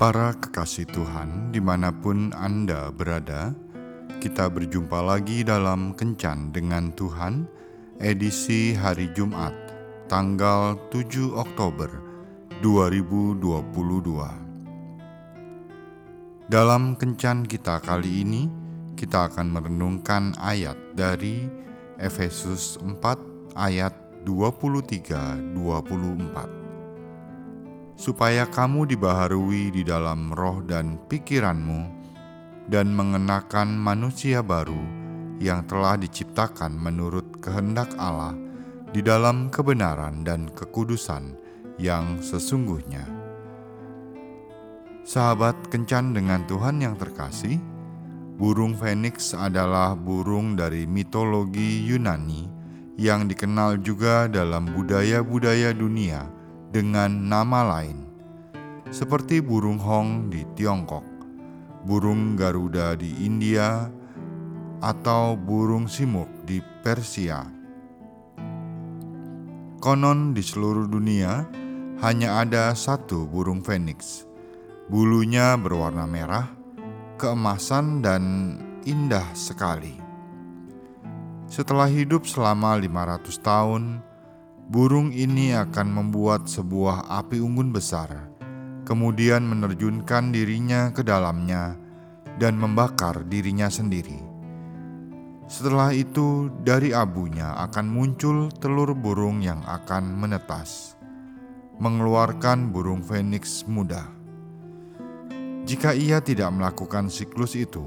Para kekasih Tuhan, di mana pun Anda berada, kita berjumpa lagi dalam Kencan dengan Tuhan, edisi hari Jumat, tanggal 7 Oktober 2022. Dalam Kencan kita kali ini, kita akan merenungkan ayat dari Efesus 4 ayat 23-24 supaya kamu dibaharui di dalam roh dan pikiranmu, dan mengenakan manusia baru yang telah diciptakan menurut kehendak Allah di dalam kebenaran dan kekudusan yang sesungguhnya. Sahabat kencan dengan Tuhan yang terkasih, burung Phoenix adalah burung dari mitologi Yunani yang dikenal juga dalam budaya-budaya dunia dengan nama lain, seperti burung hong di Tiongkok, burung Garuda di India, atau burung simuk di Persia. Konon di seluruh dunia hanya ada satu burung Phoenix. Bulunya berwarna merah, keemasan dan indah sekali. Setelah hidup selama 500 tahun, burung ini akan membuat sebuah api unggun besar, kemudian menerjunkan dirinya ke dalamnya dan membakar dirinya sendiri. Setelah itu, dari abunya akan muncul telur burung yang akan menetas, mengeluarkan burung Phoenix muda. Jika ia tidak melakukan siklus itu,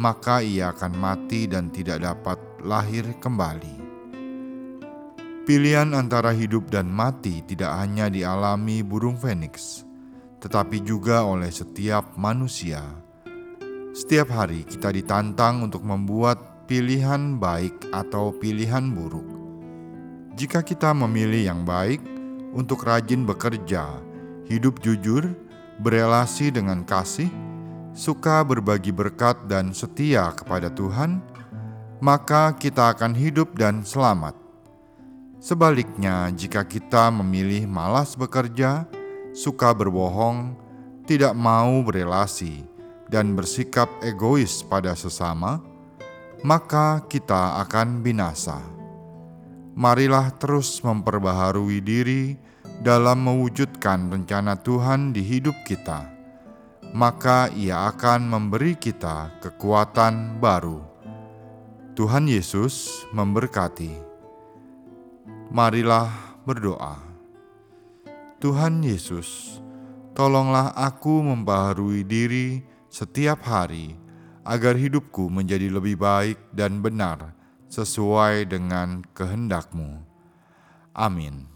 maka ia akan mati dan tidak dapat lahir kembali. Pilihan antara hidup dan mati tidak hanya dialami burung Phoenix, tetapi juga oleh setiap manusia. Setiap hari kita ditantang untuk membuat pilihan baik atau pilihan buruk. Jika kita memilih yang baik untuk rajin bekerja, hidup jujur, berelasi dengan kasih, suka berbagi berkat, dan setia kepada Tuhan, maka kita akan hidup dan selamat. Sebaliknya, jika kita memilih malas bekerja, suka berbohong, tidak mau berelasi, dan bersikap egois pada sesama, maka kita akan binasa. Marilah terus memperbaharui diri dalam mewujudkan rencana Tuhan di hidup kita, maka Ia akan memberi kita kekuatan baru. Tuhan Yesus memberkati marilah berdoa. Tuhan Yesus, tolonglah aku membaharui diri setiap hari agar hidupku menjadi lebih baik dan benar sesuai dengan kehendakmu. Amin.